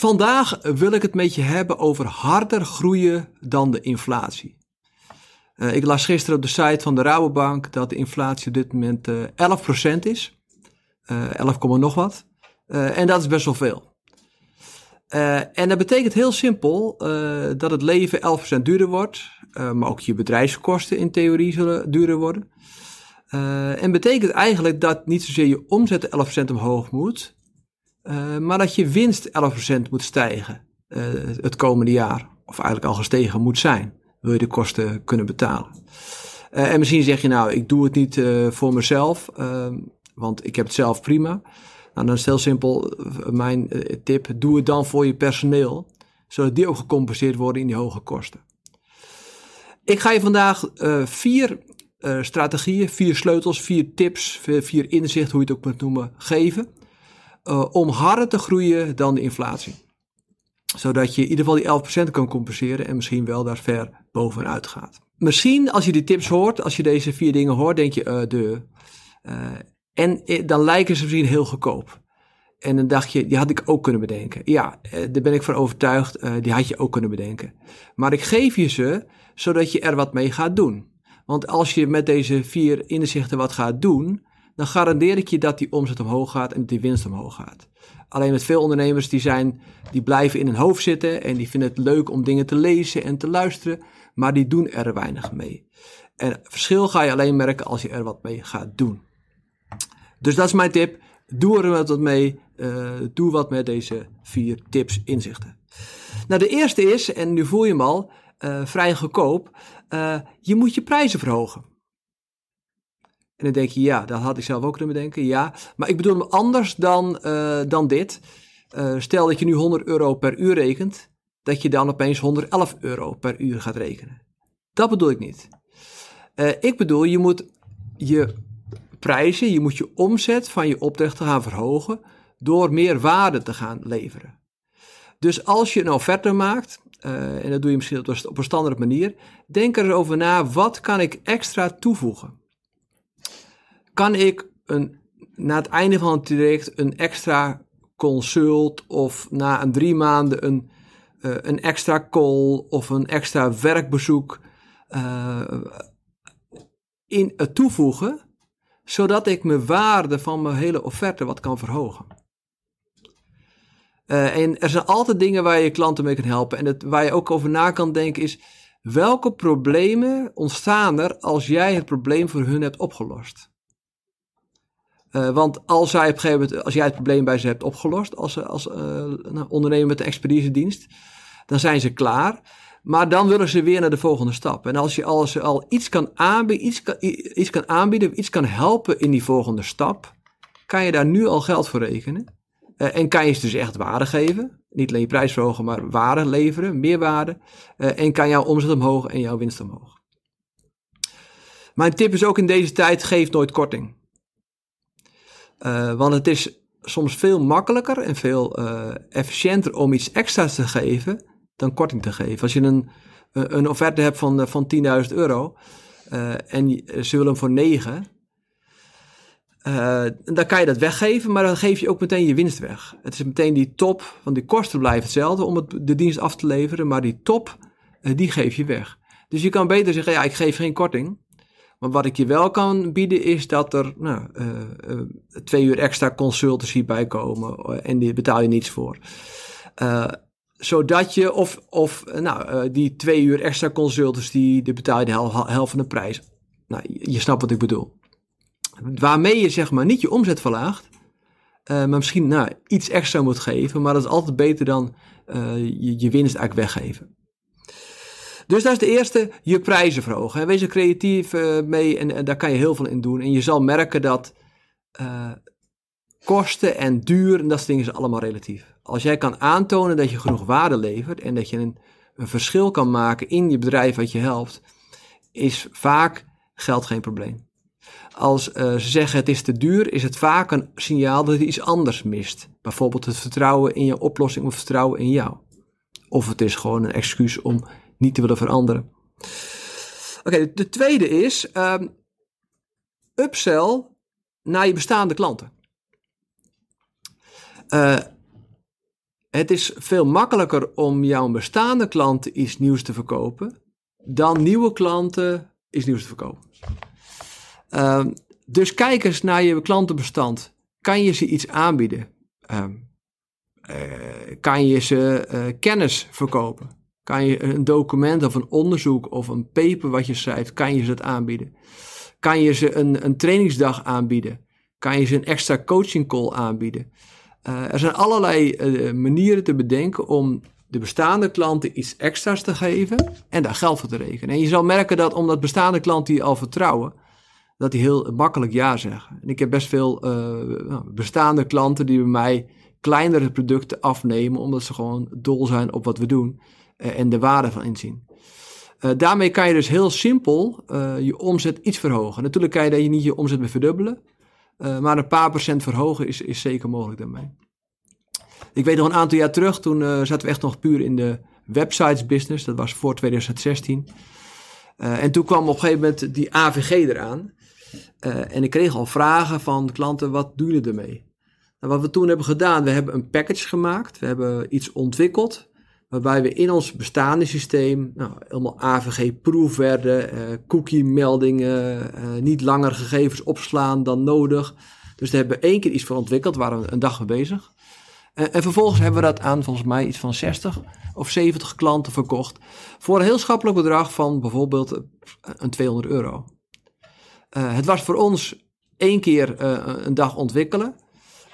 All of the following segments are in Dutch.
Vandaag wil ik het met je hebben over harder groeien dan de inflatie. Uh, ik las gisteren op de site van de Rabobank dat de inflatie op dit moment uh, eh, 11% is. Uh, 11, nog wat. En dat is best wel veel. en dat betekent heel simpel dat het leven 11% duurder wordt. maar ook je bedrijfskosten in theorie zullen duurder worden. en betekent eigenlijk dat niet zozeer je omzet 11% omhoog moet, uh, maar dat je winst 11% moet stijgen uh, het komende jaar. Of eigenlijk al gestegen moet zijn. Wil je de kosten kunnen betalen. Uh, en misschien zeg je nou, ik doe het niet voor mezelf. Want ik heb het zelf prima. Nou, dan is het heel simpel. Mijn tip, doe het dan voor je personeel. Zodat die ook gecompenseerd worden in die hoge kosten. Ik ga je vandaag vier strategieën, vier sleutels, vier tips, vier inzichten, hoe je het ook moet noemen, geven uh, om harder te groeien dan de inflatie. Zodat je in ieder geval die 11% kan compenseren en misschien wel daar ver bovenuit gaat. Misschien als je die tips hoort, als je deze vier dingen hoort, denk je, uh, de. Uh, en dan lijken ze misschien heel goedkoop. En dan dacht je, die had ik ook kunnen bedenken. Ja, daar ben ik van overtuigd, die had je ook kunnen bedenken. Maar ik geef je ze, zodat je er wat mee gaat doen. Want als je met deze vier inzichten wat gaat doen, dan garandeer ik je dat die omzet omhoog gaat en dat die winst omhoog gaat. Alleen met veel ondernemers die, zijn, die blijven in hun hoofd zitten en die vinden het leuk om dingen te lezen en te luisteren, maar die doen er weinig mee. En verschil ga je alleen merken als je er wat mee gaat doen. Dus dat is mijn tip. Doe er wat mee. Uh, doe wat met deze vier tips, inzichten. Nou, de eerste is, en nu voel je hem al, uh, vrij goedkoop. Uh, je moet je prijzen verhogen. En dan denk je, ja, dat had ik zelf ook kunnen bedenken. Ja, maar ik bedoel hem anders dan, uh, dan dit. Uh, stel dat je nu 100 euro per uur rekent, dat je dan opeens 111 euro per uur gaat rekenen. Dat bedoel ik niet. Uh, ik bedoel, je moet je prijzen, je moet je omzet van je opdrachten gaan verhogen door meer waarde te gaan leveren. Dus als je een offerte maakt, en dat doe je misschien op een standaard manier, denk er eens over na, wat kan ik extra toevoegen? Kan ik een, na het einde van het traject een extra consult of na een drie maanden een, uh, een extra call of een extra werkbezoek uh, in het toevoegen, zodat ik mijn waarde van mijn hele offerte wat kan verhogen. En er zijn altijd dingen waar je klanten mee kan helpen. En het, waar je ook over na kan denken is, welke problemen ontstaan er als jij het probleem voor hun hebt opgelost? Uh, want als, zij op een gegeven moment, als jij het probleem bij ze hebt opgelost, als, als uh, ondernemer met een expeditiedienst, dan zijn ze klaar. Maar dan willen ze weer naar de volgende stap. En als je als al iets kan aanbieden, iets kan, iets kan aanbieden, iets kan helpen in die volgende stap, kan je daar nu al geld voor rekenen. En kan je ze dus echt waarde geven. Niet alleen je prijs verhogen, maar waarde leveren, meer waarde. en kan jouw omzet omhoog en jouw winst omhoog. Mijn tip is ook in deze tijd, geef nooit korting. Uh, want het is soms veel makkelijker en veel uh, efficiënter om iets extra's te geven dan korting te geven. Als je een, een offerte hebt van, van 10.000 euro en ze willen hem voor 9, dan kan je dat weggeven, maar dan geef je ook meteen je winst weg. Het is meteen die top, want die kosten blijven hetzelfde om het, de dienst af te leveren, maar die top, die geef je weg. Dus je kan beter zeggen, ja, ik geef geen korting. Maar wat ik je wel kan bieden is dat er nou, uh, uh, twee uur extra consultancy bij komen eh, en die betaal je niets voor. Zodat je, of, of nou, die twee uur extra consultancy, die, betaal je de hel, helft van de prijs. Nou, je, je snapt wat ik bedoel. Waarmee je zeg maar niet je omzet verlaagt, maar misschien nou, iets extra moet geven. Maar dat is altijd beter dan je, je winst eigenlijk weggeven. Dus dat is de eerste, je prijzen verhogen. Wees er creatief uh, mee en, daar kan je heel veel in doen. En je zal merken dat uh, kosten en duur, en dat soort dingen is allemaal relatief. Als jij kan aantonen dat je genoeg waarde levert en dat je een een verschil kan maken in je bedrijf wat je helpt, is vaak geld geen probleem. Als uh, ze zeggen het is te duur, is het vaak een signaal dat er iets anders mist. Bijvoorbeeld het vertrouwen in je oplossing of vertrouwen in jou. Of het is gewoon een excuus om niet te willen veranderen. Oké, de tweede is um, upsell naar je bestaande klanten. Uh, het is veel makkelijker om jouw bestaande klanten iets nieuws te verkopen dan nieuwe klanten iets nieuws te verkopen. Uh, dus kijk eens naar je klantenbestand. Kan je ze iets aanbieden? Uh, kan je ze uh, kennis verkopen? Kan je een document of een onderzoek of een paper wat je schrijft, kan je ze het aanbieden? Kan je ze een, een trainingsdag aanbieden? Kan je ze een extra coaching call aanbieden? Uh, er zijn allerlei uh, manieren te bedenken om de bestaande klanten iets extra's te geven en daar geld voor te rekenen. En je zal merken dat omdat bestaande klanten je al vertrouwen, dat die heel makkelijk ja zeggen. En ik heb best veel uh, bestaande klanten die bij mij kleinere producten afnemen, omdat ze gewoon dol zijn op wat we doen en de waarde van inzien. Uh, daarmee kan je dus heel simpel uh, je omzet iets verhogen. Natuurlijk kan je je niet je omzet meer verdubbelen, maar een paar procent verhogen is, is zeker mogelijk daarmee. Ik weet nog een aantal jaar terug, toen zaten we echt nog puur in de websites business. Dat was voor 2016. en toen kwam op een gegeven moment die AVG eraan. en ik kreeg al vragen van klanten, wat doen jullie ermee? Nou, wat we toen hebben gedaan, we hebben een package gemaakt. We hebben iets ontwikkeld waarbij we in ons bestaande systeem nou, helemaal AVG-proof werden, uh, cookie-meldingen, uh, niet langer gegevens opslaan dan nodig. Dus daar hebben we één keer iets voor ontwikkeld, waren we een dag mee bezig. Uh, en vervolgens hebben we dat aan volgens mij iets van 60 of 70 klanten verkocht voor een heel schappelijk bedrag van bijvoorbeeld een 200 euro. het was voor ons één keer een dag ontwikkelen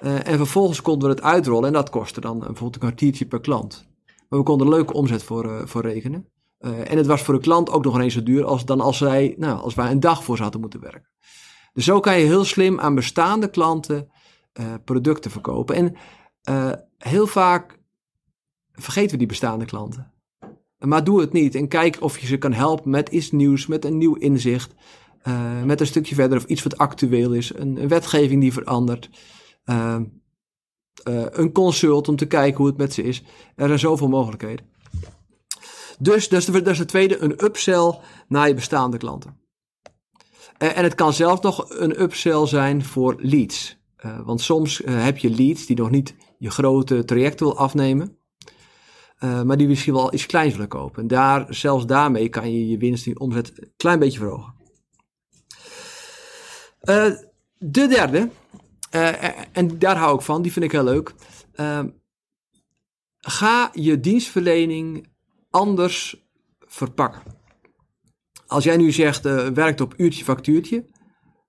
en vervolgens konden we het uitrollen en dat kostte dan bijvoorbeeld een kwartiertje per klant. Maar we konden leuke omzet voor, uh, voor rekenen. Uh, en het was voor de klant ook nog eens zo duur als, dan als, zij, nou, als wij een dag voor ze hadden moeten werken. Dus zo kan je heel slim aan bestaande klanten uh, producten verkopen. En heel vaak vergeten we die bestaande klanten. Maar doe het niet en kijk of je ze kan helpen met iets nieuws, met een nieuw inzicht, met een stukje verder of iets wat actueel is, een, een wetgeving die verandert. Uh, een consult om te kijken hoe het met ze is. Er zijn zoveel mogelijkheden. Dus dat is, de, tweede, een upsell naar je bestaande klanten. En het kan zelfs nog een upsell zijn voor leads. Uh, want soms heb je leads die nog niet je grote traject wil afnemen. maar die misschien wel iets kleins willen kopen. En daar, zelfs daarmee kan je je winst en je omzet een klein beetje verhogen. de derde, en daar hou ik van, die vind ik heel leuk. Uh, ga je dienstverlening anders verpakken. Als jij nu zegt, uh, werkt op uurtje factuurtje.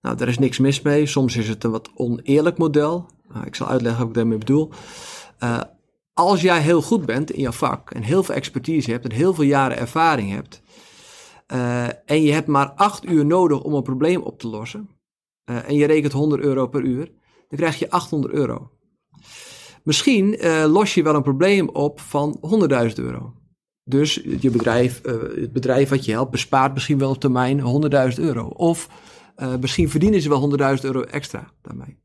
Nou, daar is niks mis mee. Soms is het een wat oneerlijk model. Nou, ik zal uitleggen wat ik daarmee bedoel. als jij heel goed bent in jouw vak en heel veel expertise hebt en heel veel jaren ervaring hebt. en je hebt maar acht uur nodig om een probleem op te lossen. en je rekent 100 euro per uur dan krijg je 800 euro. Misschien uh, los je wel een probleem op van 100.000 euro. Dus je bedrijf, uh, het bedrijf wat je helpt bespaart misschien wel op termijn 100.000 euro. Of uh, misschien verdienen ze wel 100.000 euro extra daarmee.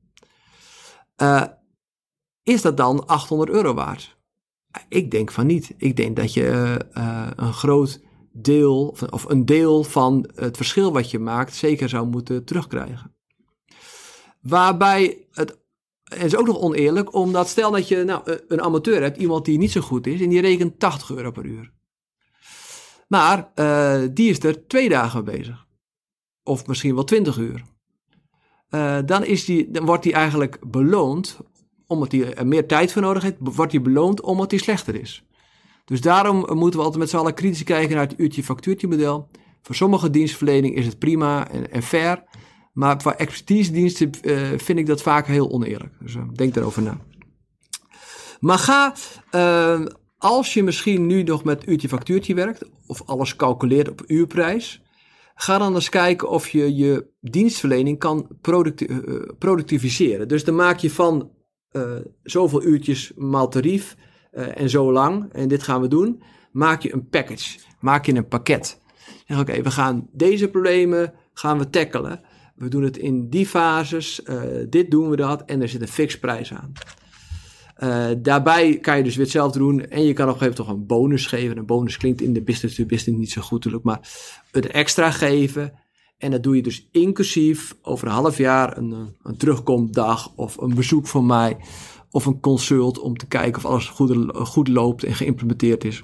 is dat dan 800 euro waard? Ik denk van niet. Ik denk dat je een groot deel, of een deel van het verschil wat je maakt, zeker zou moeten terugkrijgen. Waarbij het, het is ook nog oneerlijk, omdat stel dat je nou, een amateur hebt, iemand die niet zo goed is, en die rekent 80 euro per uur. Maar uh, die is er twee dagen mee bezig. Of misschien wel 20 uur. Uh, dan, is die, dan wordt hij eigenlijk beloond, omdat hij er meer tijd voor nodig heeft, wordt hij beloond omdat hij slechter is. Dus daarom moeten we altijd met z'n allen kritisch kijken naar het uurtje-factuurtje model. Voor sommige dienstverlening is het prima en, en fair. Maar voor expertise diensten uh, vind ik dat vaak heel oneerlijk. Dus uh, denk daarover na. Maar ga, uh, als je misschien nu nog met uurtje factuurtje werkt, of alles calculeert op uurprijs, ga dan eens kijken of je je dienstverlening kan producti productiviseren. Dus dan maak je van zoveel uurtjes maal tarief en zo lang, en dit gaan we doen, maak je een package, maak je een pakket. Zeg oké, we gaan deze problemen gaan we tackelen. We doen het in die fases, uh, dit doen we dat en er zit een fixprijs aan. Uh, daarbij kan je dus weer hetzelfde doen en je kan op een gegeven moment toch een bonus geven. Een bonus klinkt in de business to business niet zo goed natuurlijk, maar het extra geven. En dat doe je dus inclusief over een half jaar een, een terugkomdag of een bezoek van mij of een consult om te kijken of alles goed, goed loopt en geïmplementeerd is.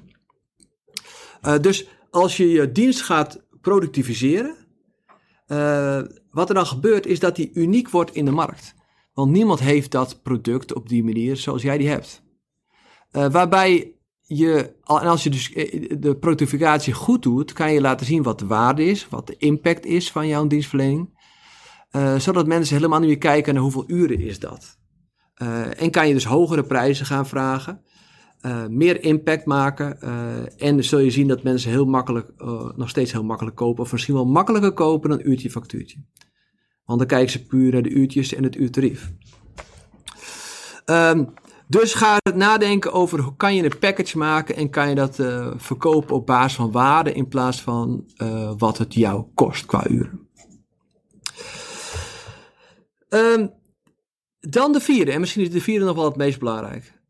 Dus als je je dienst gaat productiviseren, wat er dan gebeurt is dat die uniek wordt in de markt. Want niemand heeft dat product op die manier zoals jij die hebt. Uh, waarbij je, en als je dus de productificatie goed doet, kan je laten zien wat de waarde is, wat de impact is van jouw dienstverlening. Uh, zodat mensen helemaal niet meer kijken naar hoeveel uren is dat. Uh, en kan je dus hogere prijzen gaan vragen. Meer impact maken. En zul je zien dat mensen heel makkelijk, nog steeds heel makkelijk kopen. Of misschien wel makkelijker kopen dan uurtje factuurtje. Want dan kijken ze puur naar de uurtjes en het uurtarief. Um, dus ga nadenken over hoe kan je een package maken en kan je dat verkopen op basis van waarde in plaats van wat het jou kost qua uren. Um, dan de vierde, en misschien is de vierde nog wel het meest belangrijk.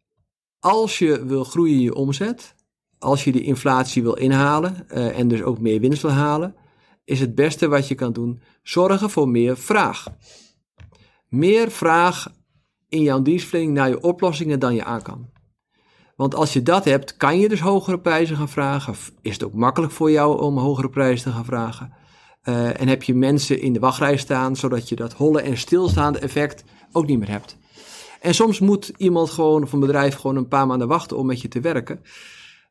Als je wil groeien in je omzet, als je die inflatie wil inhalen uh, en dus ook meer winst wil halen, is het beste wat je kan doen zorgen voor meer vraag. Meer vraag in jouw dienstverlening naar je oplossingen dan je aan kan. Want als je dat hebt, kan je dus hogere prijzen gaan vragen. Is het ook makkelijk voor jou om hogere prijzen te gaan vragen? Uh, en heb je mensen in de wachtrij staan, zodat je dat holle en stilstaande effect ook niet meer hebt. En soms moet iemand gewoon of een bedrijf gewoon een paar maanden wachten om met je te werken.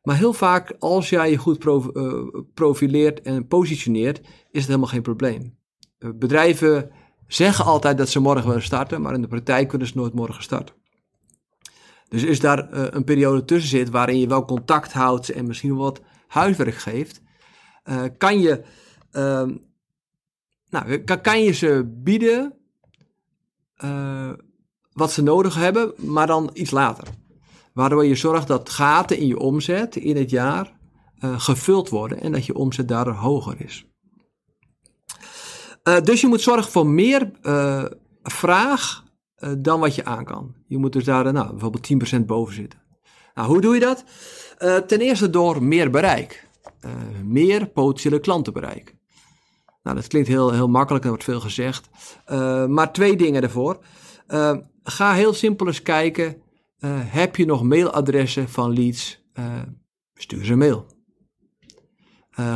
Maar heel vaak, als jij je goed uh, profileert en positioneert, is het helemaal geen probleem. Uh, bedrijven zeggen altijd dat ze morgen willen starten, maar in de praktijk kunnen ze nooit morgen starten. Dus is daar uh, een periode tussen zit waarin je wel contact houdt en misschien wat huiswerk geeft, kan je, ehm, nou, kan, kan je ze bieden wat ze nodig hebben, maar dan iets later. Waardoor je zorgt dat gaten in je omzet in het jaar uh, gevuld worden en dat je omzet daardoor hoger is. Uh, dus je moet zorgen voor meer vraag dan wat je aan kan. Je moet dus daar nou, bijvoorbeeld 10% boven zitten. Nou, hoe doe je dat? ten eerste door meer bereik. meer potentiële klanten bereiken. Nou, dat klinkt heel, heel makkelijk en wordt veel gezegd. Maar twee dingen ervoor. Ga heel simpel eens kijken. Uh, heb je nog mailadressen van leads? stuur ze een mail.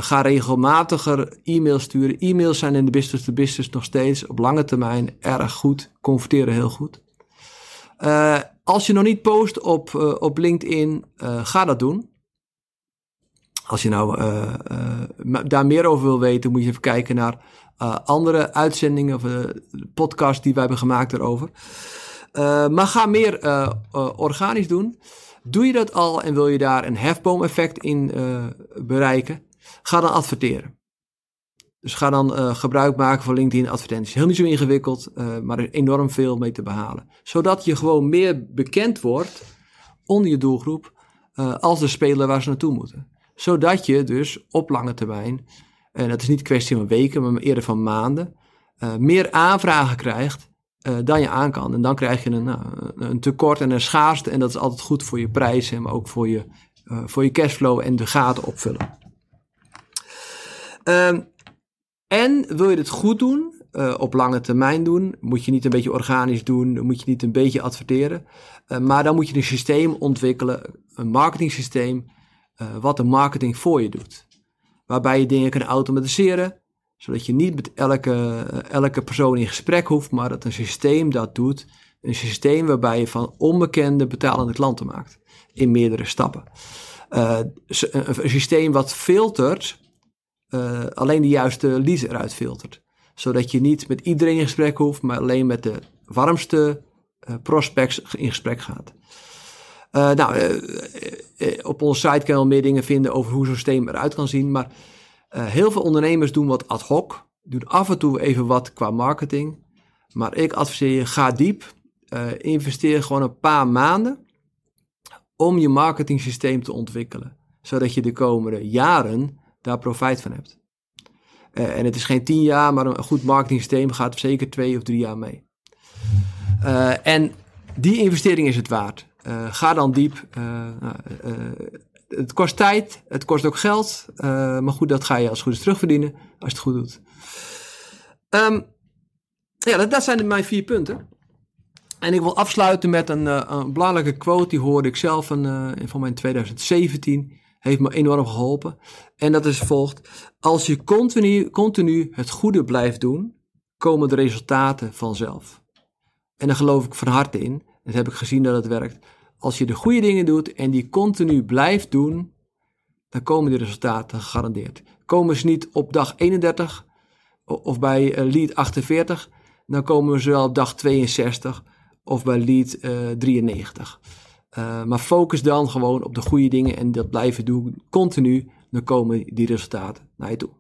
ga regelmatiger e-mails sturen. E-mails zijn in de business to business nog steeds op lange termijn erg goed. Converteren heel goed. als je nog niet post op, op LinkedIn, ga dat doen. Als je nou daar meer over wil weten, moet je even kijken naar andere uitzendingen of podcasts die wij hebben gemaakt erover. maar ga meer organisch doen. Doe je dat al en wil je daar een hefboom-effect in bereiken? Ga dan adverteren. Dus ga dan gebruik maken van LinkedIn advertenties. Heel niet zo ingewikkeld, maar er is enorm veel mee te behalen. Zodat je gewoon meer bekend wordt onder je doelgroep als de speler waar ze naartoe moeten zodat je dus op lange termijn, en dat is niet kwestie van weken, maar eerder van maanden, meer aanvragen krijgt uh, dan je aan kan. En dan krijg je een, nou, een tekort en een schaarste. En dat is altijd goed voor je prijzen, maar ook voor je, uh, voor je cashflow en de gaten opvullen. Uh, en wil je het goed doen, op lange termijn doen, moet je niet een beetje organisch doen, moet je niet een beetje adverteren. maar dan moet je een systeem ontwikkelen, een marketing systeem, wat de marketing voor je doet. Waarbij je dingen kan automatiseren, zodat je niet met elke, uh, elke persoon in gesprek hoeft, maar dat een systeem dat doet. Een systeem waarbij je van onbekende betalende klanten maakt. In meerdere stappen. Uh, een, systeem wat filtert, alleen de juiste leads eruit filtert. Zodat je niet met iedereen in gesprek hoeft, maar alleen met de warmste prospects in gesprek gaat. Nou, op onze site kan je wel meer dingen vinden over hoe zo'n systeem eruit kan zien. Maar heel veel ondernemers doen wat ad hoc. Doen af en toe even wat qua marketing. Maar ik adviseer je, ga diep. investeer gewoon een paar maanden om je marketing systeem te ontwikkelen. zodat je de komende jaren daar profijt van hebt. Uh, en het is geen tien jaar, maar een goed marketingsysteem gaat zeker twee of drie jaar mee. En die investering is het waard. Ga dan diep. Het kost tijd, het kost ook geld. maar goed, dat ga je als goed is terugverdienen als je het goed doet. Um, ja, dat, dat zijn mijn vier punten. En ik wil afsluiten met een, een belangrijke quote. Die hoorde ik zelf van, van mijn 2017 heeft me enorm geholpen. En dat is volgt. Als je continu, continu het goede blijft doen, komen de resultaten vanzelf. En daar geloof ik van harte in. Dat heb ik gezien dat het werkt. Als je de goede dingen doet en die continu blijft doen, dan komen die resultaten gegarandeerd. Komen ze niet op dag 31 of bij eh, lead 48, dan komen ze wel op dag 62 of bij lead uh, 93. Uh, maar focus dan gewoon op de goede dingen en dat blijven doen continu. Dan komen die resultaten naar je toe.